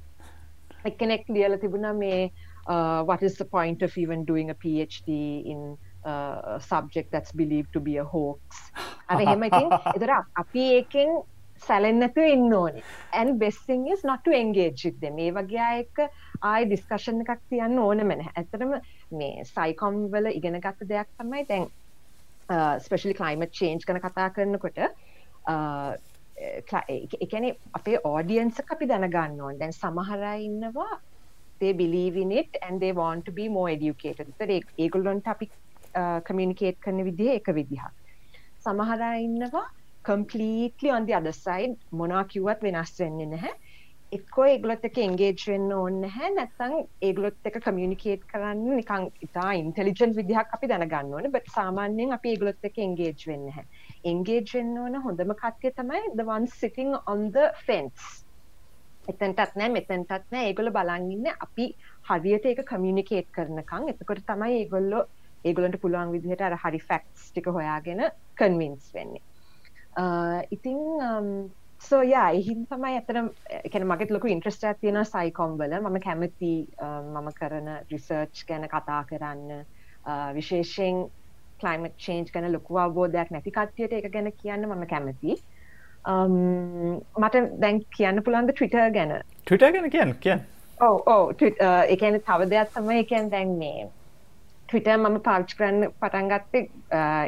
C: එක්කනෙක් ලියල තිබුණා මේ uh, what is the point of even doing a PhD in uh, a subject that's believed to be a hoax? අර එහෙම ඉතින් එතර අපි ඒකෙන් සැලෙන්නතු ඉන්න ඕනේ. ඇන් බෙස්සිං is not to engage with them. මේ වගේ අයක ආය ඩිස්කෂන් එකක් තියන්න ඕනම නැහැ. ඇතරම මේ සයිකොම් වල ඉගෙන ගත්ත දෙයක් තමයි දැන් ස්පෙශලි කලයිමට් චේන්ජ් කන කතා කරනකොට එකන අපේ ඕඩියන්ස අපි දැනගන්න ඕන්. දැන් සමහරයි ඉන්නවා they believe in it and they want to be more educated. තර ඒගොල්ලොන්ට අපි කමියනිකේට් කරන විදිහ එක විදිහක්. සමහරා ඉන්නවා කම්පලීටලි on the other side. මොනා කිව්වත් වෙනස් වෙන්නේ නැහැ. එක්කෝ ඒගලොත් එක එන්ගේජ් වෙන්න ඕන්න හැ නැත්තං ඒගලොත් එක කමියනිකේට් කරන්න නිකං ඉතා ඉන්ටෙලිජන්් විදිහක් අපි දැනගන්න ඕන. බට සාමාන්‍යයෙන් අපි ඒගලොත් එක එන්ගේජ් වෙන්න හැ එන්ගේජ් වෙන්න ඕන හොඳම කත්ය තමයි the one sitting on the fence. එතන්ටත් නෑ මෙතැන්ටත් නෑ. ඒගොල බලන්ඉන්න අපි හරියට ඒක කමියනිකේට් කරනකං එතකොට තමයි ඒගොල්ලො ඒගොලන්ට පුළුවන් විදිහට අර හරි ෆැක්ස් ටික හොයාගෙන කන්වින්ස් වෙන්නේ. ඉතිං සෝයා එහින් තමයි ඇතන එකන මගත් ලොකු ඉන්ට්‍රස්ට තියෙන සයිකොම් වල. මම කැමති මම කරන රිසර්ච් ගැන කතා කරන්න. විශේෂයෙන් කලයිමට චේන්ජ් ගැන ලොකු අවබෝධයක් නැති කට්ටියට එක ගැන කියන්න මම කැමති මට දැන් කියන්න පුළන්ද ට්‍රිට ගැන?
B: ට්‍රිට ගැන කියන්න කියන්න.
C: ඕ ඕ එකන තව දෙයක් තමයි එකන් දැන් මේ ට්‍රිට මම පාච්ච කරන්න පටන්ගත්තේ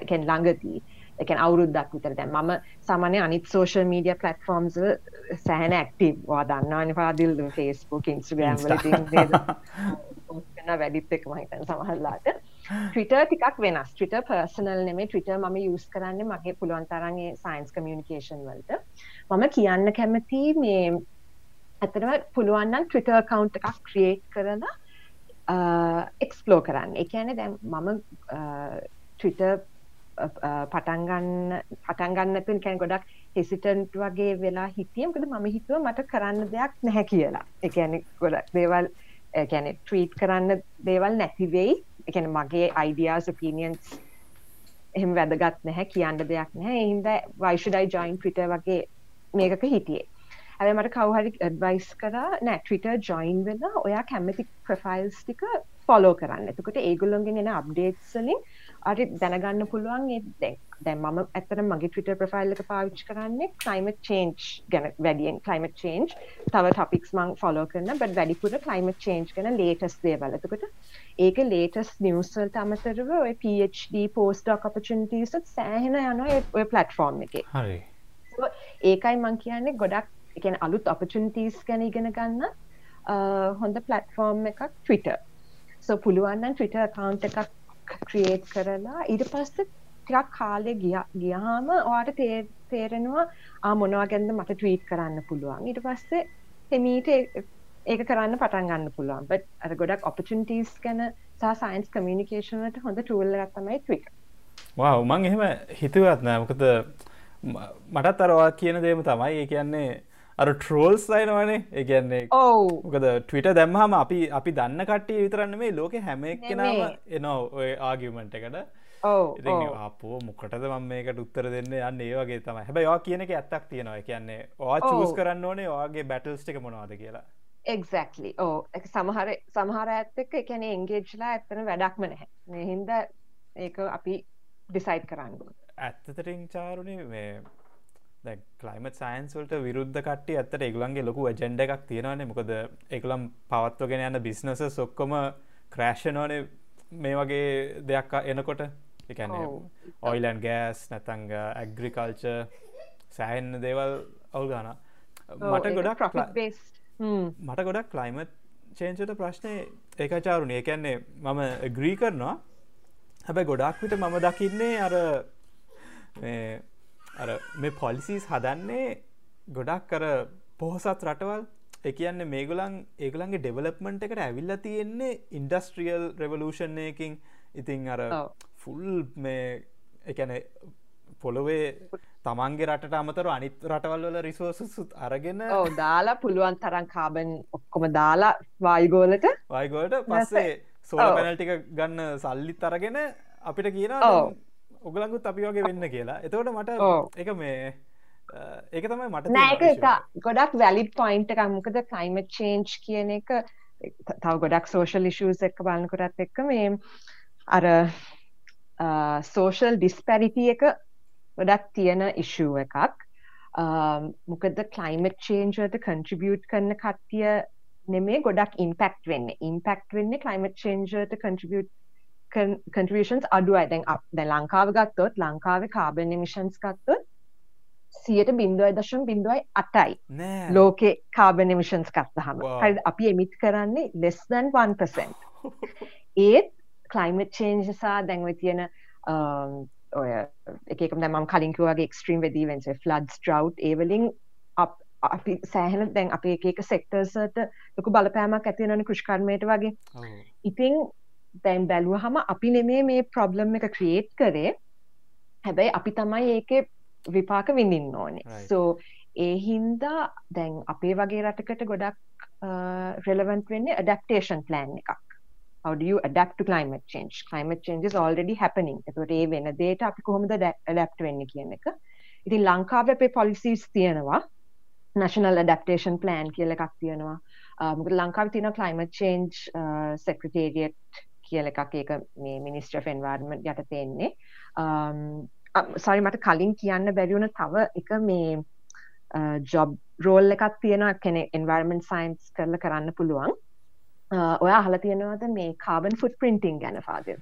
C: එකෙන් ළඟදී. එකන් අවුරුද්දක් විතර. දැන් මම සාමාන්‍ය අනිත් සෝෂල් මීඩිය පලටෆෝම්ස් සෑහන ඇක්ටව වා දන්නවාන පාදිල් ෆේස්බුක් ඉන්ස්ග්‍රම් වල වැඩිත් එක මහිතන් සමහල්ලාට ට්‍රිට ටිකක් වෙනස්. ට්‍රිට පර්සනල් නෙමේ ට්‍රිට ම යස් කරන්න මගේ පුළුවන් තරන්ගේ සයින්ස් කමියනිකේෂන් වලට. මම කියන්න කැමති මේ ඇතරම පුළුවන්නම් ට්‍රිට කවන්් එකක් ක්‍රියේට් කරලා එක්ස්පලෝ කරන්න. එකන දැන් මම ට්‍රිට පටන්ගන්න පටන්ගන්නතුන් කැන් ගොඩක් හෙසිටන්ට් වගේ වෙලා හිටියම්කද මම හිතුව මට කරන්න දෙයක් නැහැ කියලා. එකැනෙ ගොඩක් දේවල් ගැන ට්‍රීට් කරන්න දේවල් නැතිවෙයි එකන මගේ අයිඩියස් ඔපිනියන්ස් එහෙම වැදගත් නැහැ කියන්න දෙයක් නැහැ. හින්ද වයිෂඩයි ජොයින් ට්‍රිට වගේ මේකක හිටියේ. ඇද මට කවහරි ඇඩ්වයිස් කර නෑ ට්‍රිට ජොයින් වෙලා ඔයා කැමති ප්‍රෆයිල්ස් ටික ෆොලෝ කරන්න එතකොට ඒගොල්ලොන්ගෙන් එන අප්ඩේට්සලින් අරි දැනගන්න පුළුවන් දැක් දැන් මම ඇත්තට මගේ Twitter ප්‍රොෆයිල් එක පාවිච්චි කරන්නේ climate change ගැන වැඩියෙන් climate change තව topics මම follow කරන but වැඩිපුර climate change ගැන latest දේවල්. එතකොට ඒක latest news වලට අමතරව ඔය PhD postdoc opportunities සෑහෙන යනවා ඔය platform එකේ.
B: හරි.
C: ඒකයි මම කියන්නේ ගොඩක් ඒ කියන්නේ අලුත් opportunities ගැන ඉගෙන ගන්න හොඳ platform එකක් Twitter. so පුළුවන් නම් Twitter account එකක් ක්‍රියේට් කරලා ඊට පස්සේ ටිකක් කාලෙ ගියාම ඔයාට තේරෙනවා ආ මොනවා ගැනද මට ට්වීට් කරන්න පුළුවන්. ඊට පස්සේ හෙමීට ඒක කරන්න පටන් ගන්න පුළුවන්. බට අර ගොඩක් ඔපචනිටස් ගැන සහ සයින්ස් කමියනිකේෂනට හොඳ ටූල්ල තමයි ට්වික්
B: වා උමං එහෙම හිතුවත් නෑ. මොකද මටත් අරවා කියන දේම තමයි. ඒ කියන්නේ අර ට්‍රෝල්ස් අයිනවනේ. ඒගැන්නේ ඕකද ටවිට දැම්හම අපි අපි දන්න කට්ටිය විතරන්න මේ ලෝක හැම එක්කෙනම එනෝ ඔය ආගියමෙන්ට් එකට. අපෝ මොකටද මම මේකට උත්තර දෙන්න? යන්න ඒ වගේ තමයි. හැබැයි වා කියන එක ඇත්තක් තියෙනවා. කියන්නේ වා චූස් කරන්න ඕනේ ඔයාගේ බැටල්ස් ටික මොනවාද කියලා.
C: එක්ලි ඕ සමහර සමහර ඇත්තක එකැන එන්ගේජ්ලා ඇත්තන වැඩක්ම නැහැ. හින්ද ඒක අපි ඩිසයිට් කරන්න
B: ඇත්තතරින් චාරුණේ මේ කලයිමට සයින්ස්වලට විරුද්ධ කට්ටි ඇත්තට එගලන්ගේ ලොකු ජෙන්ඩ එකක් තියෙනවානේ. මොකද එකලම් පවත්වගෙන යන්න බිස්නස සොක්කොම ක්‍රෑෂනෝනේ මේ වගේ දෙයක් එනකොට. එකන ඔයිලන් ගෑස් නැතංග ඇග්‍රිකල්ච සෑහෙන්න දේවල් අවුල් ගාන මට ගොඩක් මට ගොඩක් කලයිමත් චේන්චට ප්‍රශ්නය ඒකචාරුණ ඒකැන්නේ මම ග්‍රී කරනවා. හැබැයි ගොඩක් විට මම දකින්නේ අර අර මේ පොලිසිස් හදන්නේ ගොඩක් කර පොහොසත් රටවල්. එකන්න මේගුලන් ඒගලන්ගේ ඩෙවලප්මන්ට් එකට ඇවිල්ල තියෙන්නේ ඉන්ඩස්ට්‍රියල් රෙවලූෂණයකින් ඉතිං අර ෆුල් මේ එකන පොළොවේ තමන්ගේ රට අමතර අනිත් රටවල් වල රිසෝසුත් අරගෙන
C: දාලා පුළුවන් තරන් කාබන් ඔක්කොම දාලා වායිගෝලට
B: වයිගෝලට පස්සේ සෝල පැනල්ටික ගන්න සල්ලිත් අරගෙන අපිට කියන ඔගලඟුත් අපි වගේ වෙන්න කියලා. එතවට මට එක මේ ඒක තමයි මට
C: නෑක ගොඩක් වැලිඩ් පොයින්ට එකක්. මොකද කලයිමට චේන්ජ් කියන එක තව ගොඩක් සෝෂල් ඉෂස් එක්ක බලන්නකොටත් එක්ක මේ අර සෝෂල් ඩිස්පැරිටි එක ගොඩක් තියෙන ඉෂුව එකක්. මොකද කලයිමට චේන්ජට කන්ට්‍රිබියට් කරන කට්ටිය නෙමේ ගොඩක් ඉම්පෙක්් වෙන්න. ඉම්පෙක්් වෙන්න කලයිමට චේන්ජට කන්ට්‍රිබියට් කන්ට්‍රියෂන්ස් අඩුවයි. දැන් දැ ලංකාව ගත්තොත් ලංකාව කාබන් මිෂන්ස් ගත්තොත් සියට බින්දුවයි දශම් බින්දුවයි අටයි. ලෝකෙ කාබන් මිෂන්ස් ගත්තහම. හරි අපි එමිත් කරන්නේ ලෙස්දන් 1% ඒත් කලයිමට චේන්ජසා දැන්ව තියෙන ඔය එකකම දැමම් කලින්කුවගේ එක්ස්ට්‍රීම් වෙදීවෙන්ස ෆ්ලඩ් ස්ට්‍රව් ඒවලින් අපි සෑහෙන දැන් අප එක සෙක්ටර්සට ලොකු බලපෑමක් ඇතිවනන කෘෂ්කර්මයට වගේ. ඉතිං දැන් බැලුව හම අපි නෙමේ මේ ප්‍රොබ්ලම් එක ක්‍රියේට් කරේ. හැබැයි අපි තමයි ඒක විපාක විඳින්න ඕනේ. සෝ ඒ හින්දා දැන් අපේ වගේ රටකට ගොඩක් රෙලවන්ට වෙන්නේ අඩක්ටේෂන් ප්ලෑන් එකක්. How do you adapt to climate change? Climate change is already happening. එතකොට ඒ වෙන දේට අපි කොහොමද adapt වෙන්නේ කියන එක. ඉතින් ලංකාවේ අපේ policies තියෙනවා. National adaptation plan කියලා එකක් තියෙනවා. මොකද ලංකාවේ තියෙන climate change secretariat කියල එකක් ඒක මේ මිනිස්ට්‍ර ෆෙන්වාර්ම යට තියෙන්නේ සරි මට කලින් කියන්න බැරිවුණ තව එක මේ ජොබ් රෝල් එකක් තියෙන කෙනෙ එන්වර්මන් සයින්ස් කරල කරන්න පුළුවන්. ඔය අහල තියෙනවද මේ කාබන් ෆුට් පින්ටිං ගැන පාද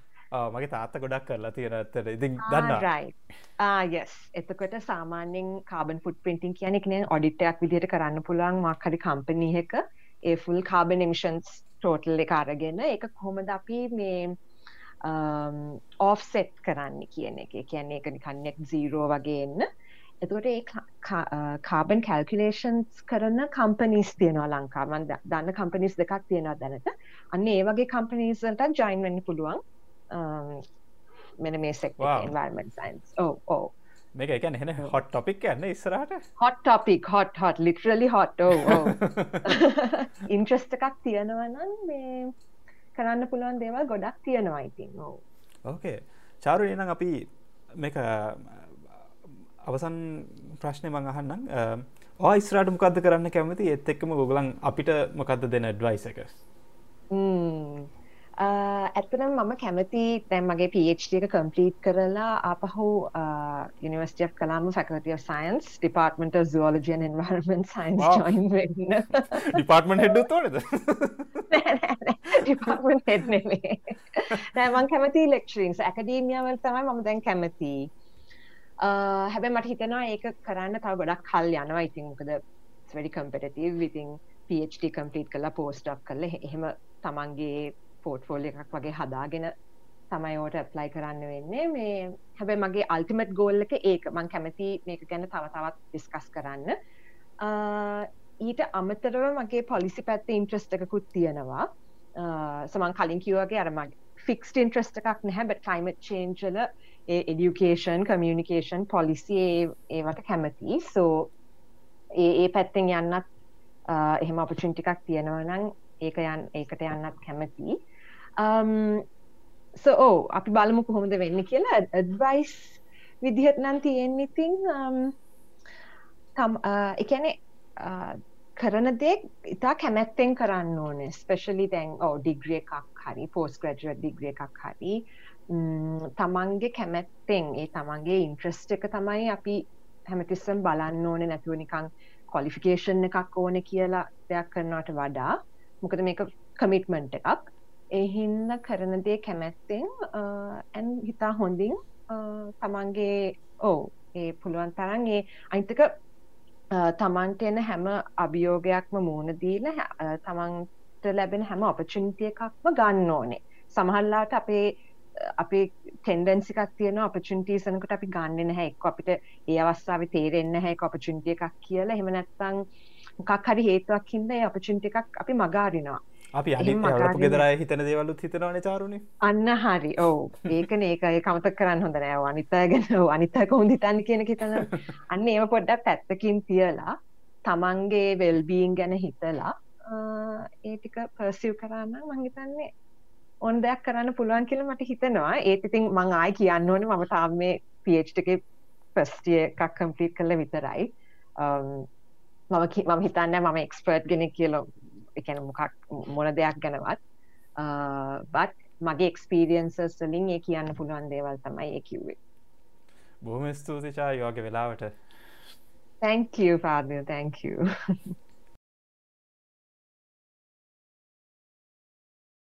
B: මගේ තාත්ත ගොඩක් කරලා තියෙන ඇත්තට. ඉතින් දන්න
C: යස් එතකොට සාමාන්‍යෙන් කාබන් ෆුට් පින්ටිං කියන එකන ඔඩිටයක් විදිට කරන්න පුළුවන් මක්හරි කම්පනීහක ඒ ෆුල් කාබන් එමිෂන්ස් ටෝටල් එක අරගෙන එක කොහොමද අපි මේ ඕෆ්සෙට් කරන්න කියන එක. කියන්නේ එක නිකන්නෙක් සීරෝ වගේ එන්න. එතකොට ඒ කාබන් කල්කුලේෂන්ස් කරන කම්පනිස් තියෙනවා ලංකාවන් දන්න කම්පනිස් දෙකක් තියෙනවා දැනට. අන්න ඒ වගේ කම්පනීසට ජයින් වෙන්න පුළුවන්. මෙන මේ සෙක් එන්වර්මන් සයින්ස් ඕ ඕ
B: මේක එකන හෙන හොට් ටොපික් යන්න ඉස්සරහට.
C: Hot topic hot hot literally hot interest එකක් තියෙනවනම් මේ කරන්න පුළුවන් දේවල් ගොඩක් තියෙනවා ඉතින්. ඕ
B: ඕකේ චාරු එනම් අපි මේක අවසන් ප්‍රශ්නය මං අහන්නම්. ඉස්රට මොකක්ද කරන්න කැමති? එත් එක්කම ගොගලන් අපිට මොකක්ද දෙන ඩ්වයිස එක
C: ඇත්තනම් මම කැමති දැන් මගේ PhD එක කම්පලීට් කරලා ආපහු University of Colombo Faculty of Science Department of Zoology and Environment Science join වෙන්න.
B: ඩිපාර්ට්මන්ට් හෙඩ් උත්
C: ඩිපාර්ට්මන්ට් හෙඩ් නෙමෙයි. නෑ මම කැමති ලෙක්චරින්ස් ඇකඩීමියා වල තමයි මම දැන් කැමති. හැබැයි මට හිතෙනවා ඒක කරන්න තව ගොඩක් කල් යනවා. ඉතින් මොකද very competitive. ඉතින් PhD කම්පලීට් කරලා ඩොක් කරලා එහෙම තමන්ගේ පෝට්ෆෝල් එකක් වගේ හදාගෙන තමයි ඕට ඇප්ලයි කරන්න වෙන්නේ. මේ හැබැ මගේ අල්ටිමට් ගෝල් එක ඒක. මං කැමති මේක ගැන තව තවත් ඩිස්කස් කරන්න. ඊට අමතරව මගේ පොලිසි පැත්ත ඉන්ට්‍රස්ට එකකුත් තියෙනවා. සමන් කලින් කිවගේ අරමගේ ෆික්ස්ට ඉන්ට්‍රස්ට එකක් නැහැ බට කලයිමට චේන්ජල එඩියුකේෂන් කමියනිකේෂන් පොලිසි ඒවට කැමති. සෝ ඒ ඒ පැත්තෙන් යන්නත් එහෙම අපචුන්ටිකක් තියෙනවනං ඒක යන් ඒකට යන්නත් කැමති. Um, සෝ ඕ oh, අපි බලමු කොහොමද වෙන්න කියලා ඇඩ්වයිස් විදිහට නම් තියෙන්නේ ඉතින් um, එකැනෙ uh, uh, කරන දේ ඉතා කැමැත්තෙන් කරන්න ඕන. ස්පෙශලි දැන් oh, ඕ ඩිග්‍රිය එකක් හරි පෝස් ග්‍රජුව ඩිග්‍රිය එකක් හරි. Mm, තමන්ගේ කැමැත්තෙන් ඒ තමන්ගේ ඉන්ට්‍රස්ට එක තමයි අපි හැමතිස්සම් බලන්න ඕන. නැතුව නිකං කොලිෆිකේෂන් එකක් ඕන කියලා දෙයක් කරනවට වඩා. මොකද මේක කමිට්මන්ට් එකක්. එහින්න කරන දේ කැමැත්තෙන් ඇන් හිතා හොඳින් තමන්ගේ ඕ ඒ පුළුවන් තරන් ඒ අයිතක තමන්ට එන හැම අභියෝගයක්ම මූුණ දීල තමන්ට ලැබෙන හැම ඔපචින්තිය එකක්ම ගන්න ඕනේ. සමහල්ලාට අපේ අපේ ටෙන්ඩන්සිකක් තියෙන අපචුන්ටීසනකට අපි ගන්න හැ එක් අපිට ඒ අවස්සාාව තේරෙන්න හැ ඔපචුන්ටිය එකක් කියලා. හෙමනැත්තං මොකක් හරි හේතුවක් හින්ද ඒ අපචුන්ටි එකක් අපි මගාරිනවා
B: අපි අනි ගෙදරයි හිතන දේවලුත් හිතනවන චාරුණ
C: අන්න හරි. ඕ ඒක ඒ කමතක් කරන්න හොඳ නෑව අනිතා ගැන අනිතක හොඳිතන්න කියන හිතන අන්න ඒව පොඩ්ඩක් පැත්තකින් තියලා තමන්ගේ වෙල්බීන් ගැන හිතලා ඒටික පර්සිව් කරන්න මංහිතන්නේ ඔන් දෙයක් කරන්න පුළුවන් කියල මට හිතනවා. ඒත් ඉතින් මං ආයි කියන්න ඕන. මම තාම මේ පිච්ක පස්ටිය එකක් කම්පලීට් කළ විතරයි. මම මම හිතන්න මම එක්ස්පර්ට් ගෙන කියල එකන මොකක් මොන දෙයක් ගැනවත් බත් මගේ එක්ස්පීරියන්සස් වලින් ඒ කියන්න පුළුවන් දේවල් තමයි ඒ කිව්වේ
B: බොහොම ස්තුතිචා යෝග වෙලාවට
C: Thank you, Fabio. Thank you.